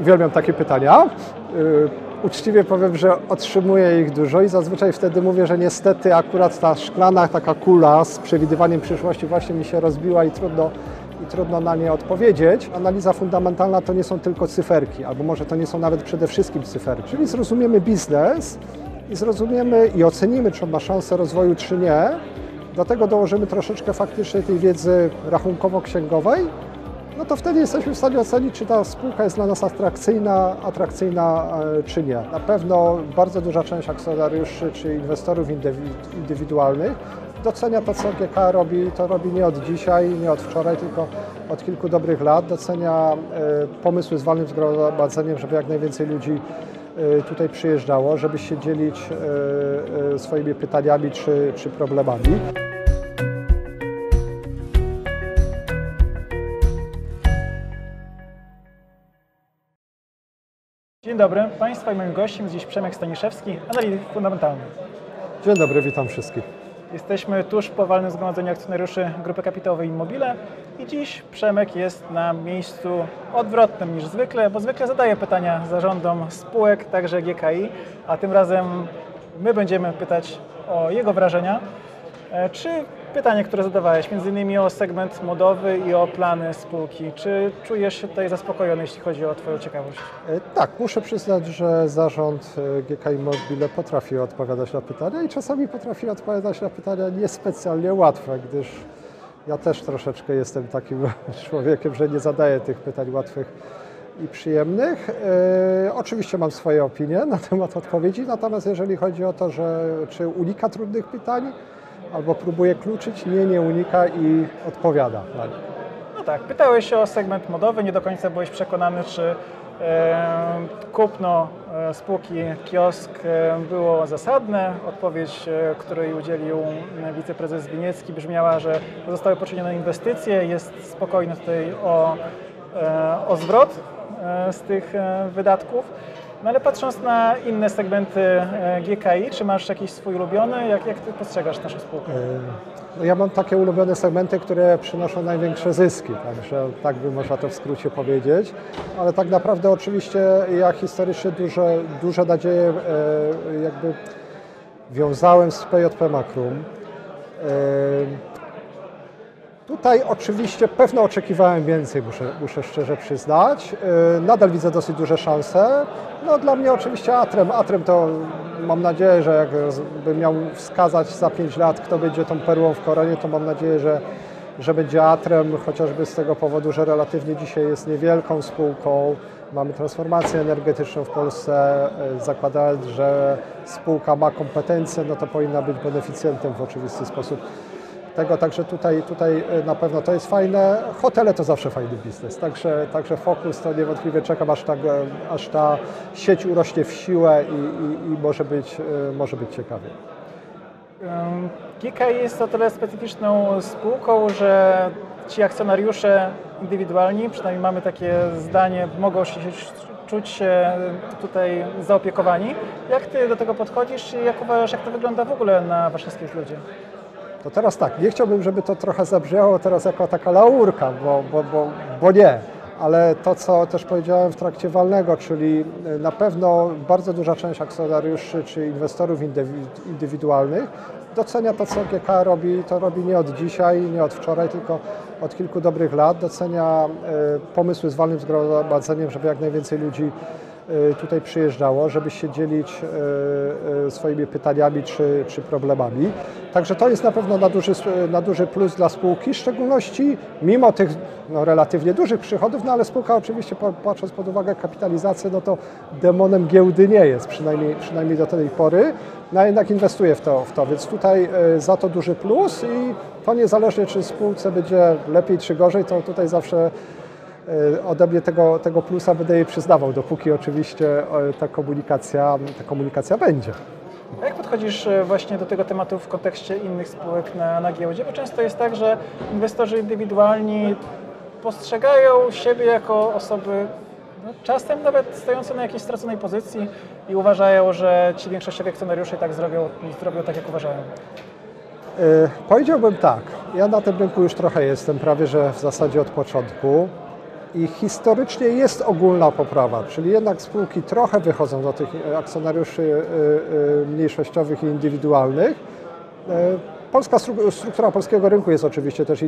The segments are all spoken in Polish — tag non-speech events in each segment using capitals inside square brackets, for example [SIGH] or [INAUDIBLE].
Uwielbiam takie pytania. Yy, Uczciwie powiem, że otrzymuję ich dużo i zazwyczaj wtedy mówię, że niestety akurat ta szklana taka kula z przewidywaniem przyszłości właśnie mi się rozbiła i trudno, i trudno na nie odpowiedzieć. Analiza fundamentalna to nie są tylko cyferki, albo może to nie są nawet przede wszystkim cyferki. Czyli zrozumiemy biznes i zrozumiemy i ocenimy, czy on ma szansę rozwoju, czy nie. Do tego dołożymy troszeczkę faktycznie tej wiedzy rachunkowo-księgowej, no to wtedy jesteśmy w stanie ocenić, czy ta spółka jest dla nas atrakcyjna, atrakcyjna e, czy nie. Na pewno bardzo duża część akcjonariuszy czy inwestorów indywidualnych docenia to, co GK robi, to robi nie od dzisiaj, nie od wczoraj, tylko od kilku dobrych lat. Docenia e, pomysły z walnym zgromadzeniem, żeby jak najwięcej ludzi e, tutaj przyjeżdżało, żeby się dzielić swoimi pytaniami czy, czy problemami. Dzień dobry Państwa i moim gościem jest dziś Przemek Staniszewski, analityk fundamentalny. Dzień dobry, witam wszystkich. Jesteśmy tuż po walnym zgromadzeniu akcjonariuszy Grupy Kapitałowej Immobile i dziś Przemek jest na miejscu odwrotnym niż zwykle, bo zwykle zadaje pytania zarządom spółek, także GKI, a tym razem my będziemy pytać o jego wrażenia. E, czy pytanie, które zadawałeś, między innymi o segment modowy i o plany spółki. Czy czujesz się tutaj zaspokojony, jeśli chodzi o Twoją ciekawość? E, tak, muszę przyznać, że zarząd e, GKI Mobile potrafi odpowiadać na pytania i czasami potrafi odpowiadać na pytania niespecjalnie łatwe, gdyż ja też troszeczkę jestem takim [LAUGHS] człowiekiem, że nie zadaję tych pytań łatwych i przyjemnych. E, oczywiście mam swoje opinie [LAUGHS] na temat odpowiedzi, natomiast jeżeli chodzi o to, że czy unika trudnych pytań, albo próbuje kluczyć, nie, nie unika i odpowiada na nie. No tak, pytałeś o segment modowy, nie do końca byłeś przekonany, czy e, kupno e, spółki Kiosk e, było zasadne. Odpowiedź, e, której udzielił wiceprezes Winiecki brzmiała, że zostały poczynione inwestycje, jest spokojny tutaj o, o zwrot z tych wydatków. No ale patrząc na inne segmenty e, GKI, czy masz jakiś swój ulubiony? Jak, jak ty postrzegasz naszą spółkę? E, no ja mam takie ulubione segmenty, które przynoszą największe zyski, także tak by można to w skrócie powiedzieć. Ale tak naprawdę oczywiście ja historycznie duże, duże nadzieje e, jakby wiązałem z PJP Makrum. Tutaj oczywiście pewno oczekiwałem więcej, muszę, muszę szczerze przyznać. Y, nadal widzę dosyć duże szanse. No dla mnie oczywiście Atrem. Atrem to mam nadzieję, że jakbym miał wskazać za 5 lat, kto będzie tą perłą w koronie, to mam nadzieję, że, że będzie Atrem, chociażby z tego powodu, że relatywnie dzisiaj jest niewielką spółką. Mamy transformację energetyczną w Polsce. Y, zakładając, że spółka ma kompetencje, no to powinna być beneficjentem w oczywisty sposób tego, także tutaj, tutaj y, na pewno to jest fajne. Hotele to zawsze fajny biznes, także, także fokus to niewątpliwie czekam, aż ta, aż ta sieć urośnie w siłę i, i, i może, być, y, może być ciekawie. Kika jest o tyle specyficzną spółką, że ci akcjonariusze indywidualni, przynajmniej mamy takie zdanie, mogą się czuć się tutaj zaopiekowani. Jak Ty do tego podchodzisz i jak uważasz, jak to wygląda w ogóle na Warszawskiej Ludzie? To teraz tak, nie chciałbym, żeby to trochę zabrzmiało teraz jako taka laurka, bo, bo, bo, bo nie. Ale to, co też powiedziałem w trakcie walnego, czyli e, na pewno bardzo duża część akcjonariuszy czy inwestorów indywidualnych docenia to, co GK robi, to robi nie od dzisiaj, nie od wczoraj, tylko od kilku dobrych lat. Docenia e, pomysły z walnym zgromadzeniem, żeby jak najwięcej ludzi tutaj przyjeżdżało, żeby się dzielić y, y, swoimi pytaniami czy, czy problemami. Także to jest na pewno na duży, na duży plus dla spółki, w szczególności mimo tych no, relatywnie dużych przychodów, no ale spółka oczywiście patrząc pod uwagę kapitalizację, no to demonem giełdy nie jest, przynajmniej, przynajmniej do tej pory, no jednak inwestuje w to, w to, więc tutaj za to duży plus i to niezależnie czy spółce będzie lepiej czy gorzej, to tutaj zawsze E, ode mnie tego, tego plusa będę jej przyznawał, dopóki oczywiście e, ta komunikacja, ta komunikacja będzie. A jak podchodzisz e, właśnie do tego tematu w kontekście innych spółek na, na giełdzie? Bo często jest tak, że inwestorzy indywidualni postrzegają siebie jako osoby no, czasem nawet stojące na jakiejś straconej pozycji i uważają, że ci większościowi akcjonariusze i tak zrobią, zrobią tak, jak uważają. Yy, powiedziałbym tak. Ja na tym rynku już trochę jestem, prawie że w zasadzie od początku. I historycznie jest ogólna poprawa, czyli jednak spółki trochę wychodzą do tych akcjonariuszy e, e, mniejszościowych i indywidualnych. E, Polska stru- struktura polskiego rynku jest oczywiście też e,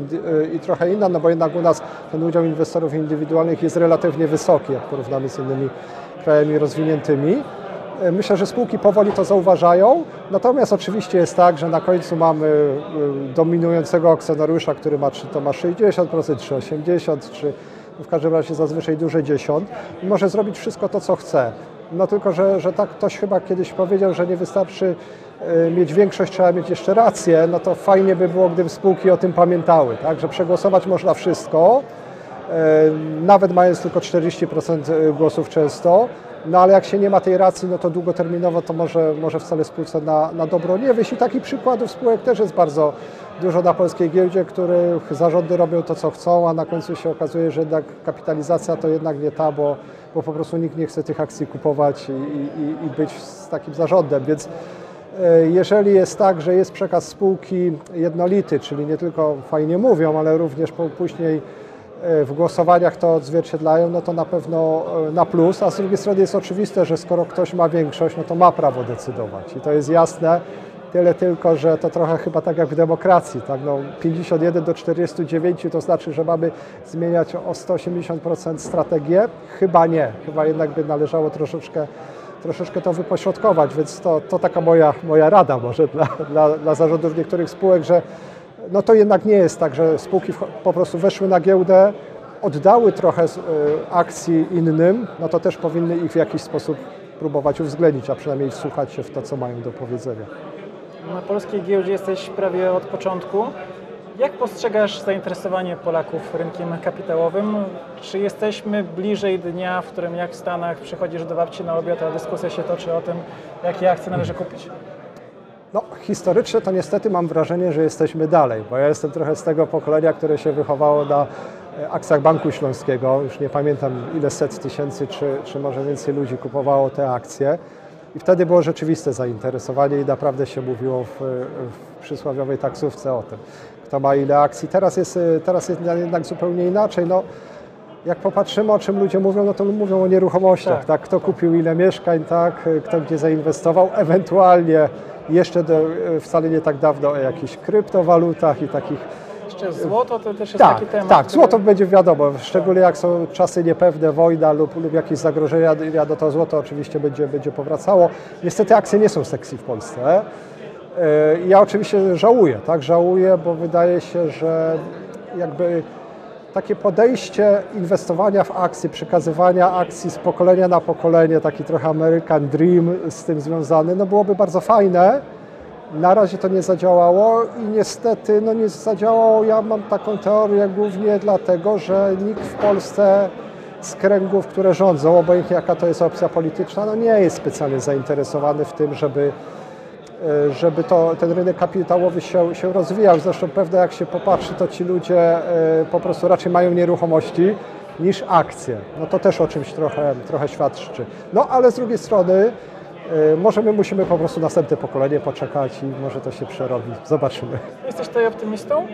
i trochę inna, no bo jednak u nas ten udział inwestorów indywidualnych jest relatywnie wysoki, jak porównamy z innymi krajami rozwiniętymi. E, Myślę, że spółki powoli to zauważają, natomiast oczywiście jest tak, że na końcu mamy dominującego akcjonariusza, który ma czy to ma 60%, czy 80%, czy w każdym razie zazwyczaj 10 i może zrobić wszystko to, co chce. No tylko, że, że tak ktoś chyba kiedyś powiedział, że nie wystarczy e, mieć większość, trzeba mieć jeszcze rację, no to fajnie by było, gdyby spółki o tym pamiętały, tak? że przegłosować można wszystko, nawet mając tylko 40% głosów często, no ale jak się nie ma tej racji, no to długoterminowo to może, może wcale spółce na, na dobro nie wyjść. I takich przykładów spółek też jest bardzo dużo na polskiej giełdzie, których zarządy robią to, co chcą, a na końcu się okazuje, że jednak kapitalizacja to jednak nie ta, bo, bo po prostu nikt nie chce tych akcji kupować i, i, i być z takim zarządem. Więc e, jeżeli jest tak, że jest przekaz spółki jednolity, czyli nie tylko fajnie mówią, ale również później e, w głosowaniach to odzwierciedlają, no to na pewno e, na plus, a z drugiej strony jest oczywiste, że skoro ktoś ma większość, no to ma prawo decydować i to jest jasne. Tyle tylko, że to trochę chyba tak jak w demokracji, tak? No 51 do 49 to znaczy, że mamy zmieniać o 180% strategię? Chyba nie. Chyba jednak by należało troszeczkę, troszeczkę to wypośrodkować, więc to, to taka moja, moja rada może dla, dla, dla zarządów niektórych spółek, że no to jednak nie jest tak, że spółki po prostu weszły na giełdę, oddały trochę y, akcji innym, no to też powinny ich w jakiś sposób próbować uwzględnić, a przynajmniej wsłuchać się w to, co mają do powiedzenia. Na polskiej giełdzie jesteś prawie od początku. Jak postrzegasz zainteresowanie Polaków rynkiem kapitałowym? Czy jesteśmy bliżej dnia, w którym jak w Stanach przychodzisz do babci na obiad, a dyskusja się toczy o tym, jakie akcje należy kupić? No, historycznie to niestety mam wrażenie, że jesteśmy dalej, bo ja jestem trochę z tego pokolenia, które się wychowało na e, akcjach Banku Śląskiego. Już nie pamiętam ile set tysięcy, czy, czy może więcej ludzi kupowało te akcje. I wtedy było rzeczywiste zainteresowanie i naprawdę się mówiło w, w przysłowiowej taksówce o tym, kto ma ile akcji. Teraz jest, e, teraz jest jednak zupełnie inaczej. No, jak popatrzymy, o czym ludzie mówią, no to mówią o nieruchomościach, Tak. tak. Kto kupił ile mieszkań, tak, kto gdzie zainwestował, ewentualnie jeszcze do, wcale nie tak dawno o jakichś kryptowalutach i takich. Jeszcze złoto to też jest Tak, taki temat. tak, który- złoto będzie wiadomo, szczególnie jak są czasy niepewne, wojna lub, lub jakieś zagrożenia, no to złoto oczywiście będzie, będzie powracało. Niestety akcje nie są sexy w Polsce. E, Ja oczywiście żałuję, tak, żałuję, bo wydaje się, że jakby takie podejście inwestowania w akcje, przekazywania akcji z pokolenia na pokolenie, taki trochę American Dream z tym związany, no byłoby bardzo fajne. Na razie to nie zadziałało i niestety no nie zadziałało. Ja mam taką teorię głównie dlatego, że nikt w Polsce z kręgów, które rządzą, obojętnie jaka to jest opcja polityczna, no nie jest specjalnie zainteresowany w tym, żeby żeby to, ten rynek kapitałowy się, się rozwijał. Zresztą pewnie jak się popatrzy, to ci ludzie e, po prostu raczej mają nieruchomości niż akcje. No to też o czymś trochę, trochę świadczy. No ale z drugiej strony e, może my musimy po prostu następne pokolenie poczekać i może to się przerobi. Zobaczymy. Jesteś tutaj optymistą,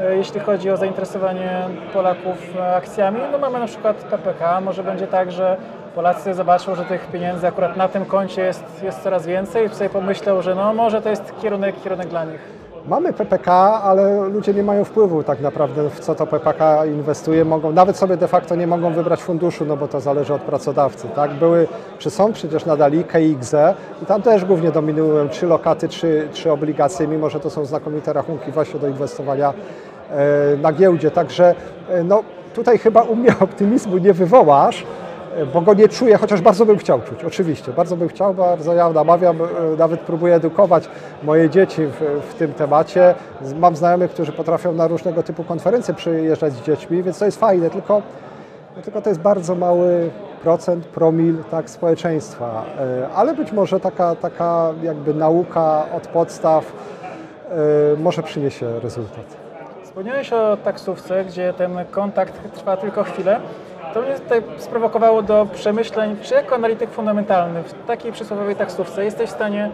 e, jeśli chodzi o zainteresowanie Polaków e, akcjami? No mamy na przykład PPK, może będzie tak, że Polacy zobaczą, że tych pieniędzy akurat na tym koncie jest, jest coraz więcej i sobie pomyślą, że no może to jest kierunek, kierunek dla nich. Mamy PPK, ale ludzie nie mają wpływu tak naprawdę w co to PPK inwestuje. Mogą, nawet sobie de facto nie mogą wybrać funduszu, no bo to zależy od pracodawcy. Tak? Były, czy są przecież nadal i KXE i tam też głównie dominują trzy lokaty, trzy, obligacje, mimo że to są znakomite rachunki właśnie do inwestowania e, na giełdzie. Także e, no, tutaj chyba u mnie optymizmu nie wywołasz, bo go nie czuję, chociaż bardzo bym chciał czuć, oczywiście, bardzo bym chciał, bardzo ja namawiam, e, nawet próbuję edukować moje dzieci w, w tym temacie. Mam znajomych, którzy potrafią na różnego typu konferencje przyjeżdżać z dziećmi, więc to jest fajne, tylko, tylko to jest bardzo mały procent, promil tak, społeczeństwa, E, ale być może taka, taka jakby nauka od podstaw e, może przyniesie rezultat. Wspomniałeś o taksówce, gdzie ten kontakt trwa tylko chwilę. To mnie tutaj sprowokowało do przemyśleń, czy jako analityk fundamentalny w takiej przysłowiowej taksówce jesteś w stanie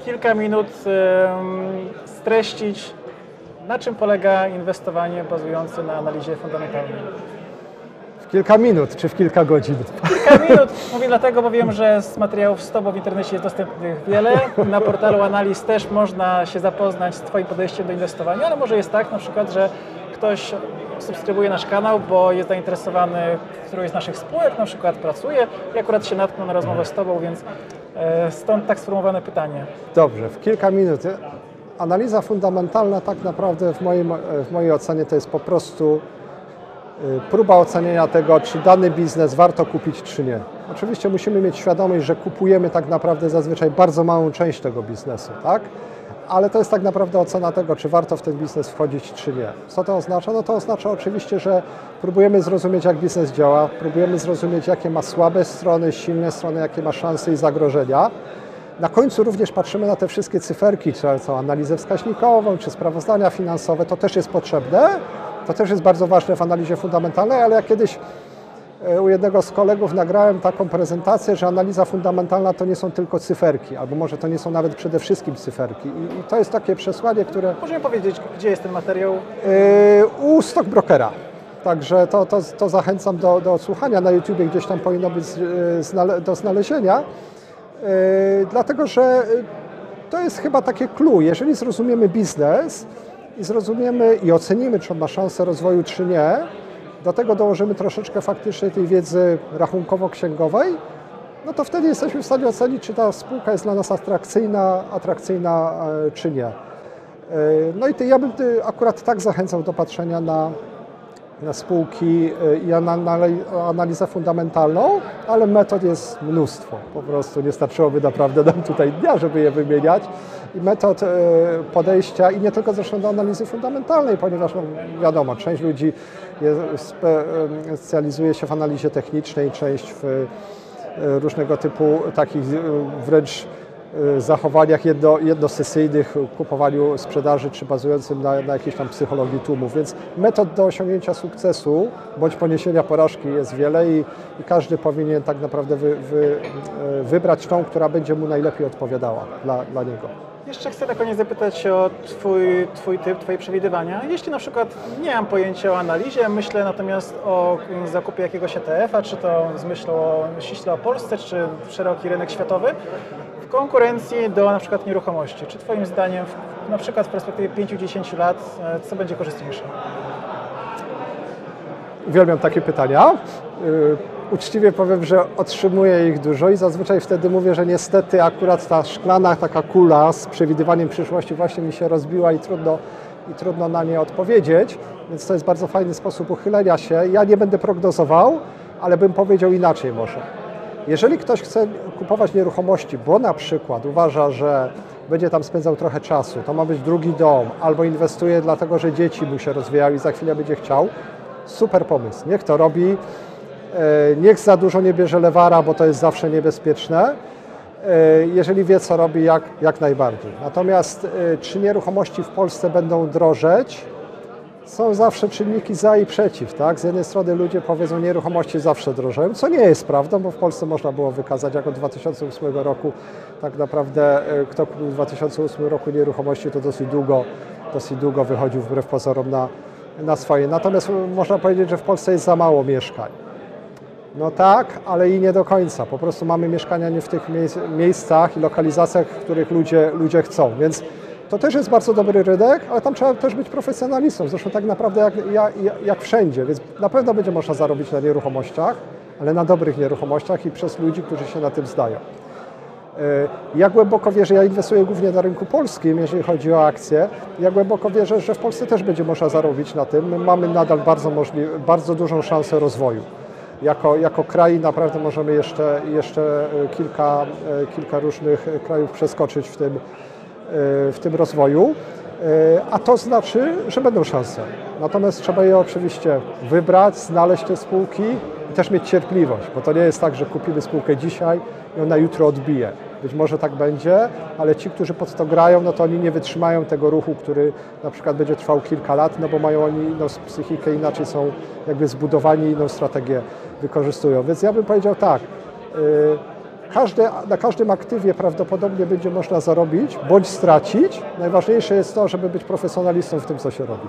w kilka minut streścić, na czym polega inwestowanie bazujące na analizie fundamentalnej. W kilka minut czy w kilka godzin? Kilka minut. Mówię dlatego, bo wiem, że z materiałów z Tobą w internecie jest dostępnych wiele. Na portalu analiz też można się zapoznać z Twoim podejściem do inwestowania, ale może jest tak na przykład, że ktoś subskrybuje nasz kanał, bo jest zainteresowany w którejś z naszych spółek, na przykład pracuje i akurat się natknął na rozmowę z Tobą, więc e, stąd tak sformułowane pytanie. Dobrze, w kilka minut. Analiza fundamentalna tak naprawdę w, moim, w mojej ocenie to jest po prostu y, próba ocenienia tego, czy dany biznes warto kupić, czy nie. Oczywiście musimy mieć świadomość, że kupujemy tak naprawdę zazwyczaj bardzo małą część tego biznesu, tak? Ale to jest tak naprawdę ocena tego, czy warto w ten biznes wchodzić, czy nie. Co to oznacza? No to oznacza oczywiście, że próbujemy zrozumieć, jak biznes działa, próbujemy zrozumieć, jakie ma słabe strony, silne strony, jakie ma szanse i zagrożenia. Na końcu również patrzymy na te wszystkie cyferki, czy co analizę wskaźnikową, czy sprawozdania finansowe, to też jest potrzebne. To też jest bardzo ważne w analizie fundamentalnej, ale ja kiedyś u jednego z kolegów nagrałem taką prezentację, że analiza fundamentalna to nie są tylko cyferki, albo może to nie są nawet przede wszystkim cyferki. I, i to jest takie przesłanie, które Możemy powiedzieć, gdzie jest ten materiał? Yy, u Stockbrokera. Także to, to, to zachęcam do, do odsłuchania. Na YouTubie gdzieś tam powinno być znale, do znalezienia. Yy, dlatego, że to jest chyba takie clue. Jeżeli zrozumiemy biznes i zrozumiemy i ocenimy, czy on ma szansę rozwoju, czy nie, do tego dołożymy troszeczkę faktycznie tej wiedzy rachunkowo-księgowej, no to wtedy jesteśmy w stanie ocenić, czy ta spółka jest dla nas atrakcyjna, atrakcyjna e, czy nie. E, No i ty, ja bym ty akurat tak zachęcał do patrzenia na, na spółki e, i na, na analizę fundamentalną, ale metod jest mnóstwo. Po prostu nie starczyłoby naprawdę nam tutaj dnia, żeby je wymieniać. I metod e, podejścia, i nie tylko zresztą do analizy fundamentalnej, ponieważ no, wiadomo, część ludzi jest, e, specjalizuje się w analizie technicznej, część w e, różnego typu takich wręcz zachowaniach jedno, jednosesyjnych, kupowaniu sprzedaży czy bazującym na, na jakiejś tam psychologii tłumów. Więc metod do osiągnięcia sukcesu bądź poniesienia porażki jest wiele i, i każdy powinien tak naprawdę wy, wy, wybrać tą, która będzie mu najlepiej odpowiadała dla, dla niego. Jeszcze chcę na koniec zapytać o twój, twój typ, Twoje przewidywania. Jeśli na przykład nie mam pojęcia o analizie, myślę natomiast o zakupie jakiegoś ETF-a, czy to z myślą o, ściśle o Polsce, czy szeroki rynek światowy, w konkurencji do na przykład nieruchomości. Czy Twoim zdaniem na przykład w perspektywie 5-10 lat, e, co będzie korzystniejsze? Uwielbiam takie pytania. Uczciwie powiem, że otrzymuję ich dużo i zazwyczaj wtedy mówię, że niestety akurat ta szklana taka kula z przewidywaniem przyszłości właśnie mi się rozbiła i trudno, i trudno na nie odpowiedzieć, więc to jest bardzo fajny sposób uchylenia się. Ja nie będę prognozował, ale bym powiedział inaczej może. Jeżeli ktoś chce kupować nieruchomości, bo na przykład uważa, że będzie tam spędzał trochę czasu, to ma być drugi dom, albo inwestuje dlatego, że dzieci mu się rozwijają i za chwilę będzie chciał, super pomysł. Niech to robi. E, Niech za dużo nie bierze lewara, bo to jest zawsze niebezpieczne. E, Jeżeli wie, co robi, jak, jak najbardziej. Natomiast e, czy nieruchomości w Polsce będą drożeć? Są zawsze czynniki za i przeciw. Tak? Z jednej strony ludzie powiedzą, nieruchomości zawsze drożeją, co nie jest prawdą, bo w Polsce można było wykazać, jak od 2008 roku tak naprawdę kto kupił w 2008 roku nieruchomości, to dosyć długo, dosyć długo wychodził wbrew pozorom na, na swoje. Natomiast można powiedzieć, że w Polsce jest za mało mieszkań. No tak, ale i nie do końca. Po prostu mamy mieszkania nie w tych miejsc, miejscach i lokalizacjach, w których ludzie, ludzie chcą. Więc to też jest bardzo dobry rynek, ale tam trzeba też być profesjonalistą. Zresztą tak naprawdę jak, jak, jak wszędzie. Więc na pewno będzie można zarobić na nieruchomościach, ale na dobrych nieruchomościach i przez ludzi, którzy się na tym zdają. E, Ja głęboko wierzę, ja inwestuję głównie na rynku polskim, jeżeli chodzi o akcje. Ja głęboko wierzę, że w Polsce też będzie można zarobić na tym. My mamy nadal bardzo, możli- bardzo dużą szansę rozwoju. Jako, jako kraj naprawdę możemy jeszcze, jeszcze e, kilka, e, kilka różnych krajów przeskoczyć w tym, e, w tym rozwoju. A to znaczy, że będą szanse. Natomiast trzeba je oczywiście wybrać, znaleźć te spółki i też mieć cierpliwość, bo to nie jest tak, że kupimy spółkę dzisiaj i ona jutro odbije. Być może tak będzie, ale ci, którzy pod to grają, no to oni nie wytrzymają tego ruchu, który na przykład będzie trwał kilka lat, no bo mają oni inną psychikę, inaczej są jakby zbudowani, inną strategię wykorzystują. Więc ja bym powiedział tak, y, Każde, na każdym aktywie prawdopodobnie będzie można zarobić bądź stracić. Najważniejsze jest to, żeby być profesjonalistą w tym, co się robi.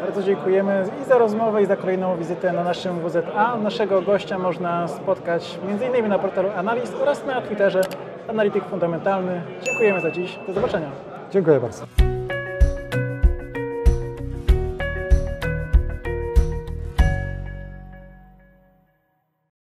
Bardzo dziękujemy i za rozmowę, i za kolejną wizytę na naszym WZA. Naszego gościa można spotkać m.in. na portalu Analiz oraz na Twitterze Analityk Fundamentalny. Dziękujemy za dziś. Do zobaczenia. Dziękuję bardzo.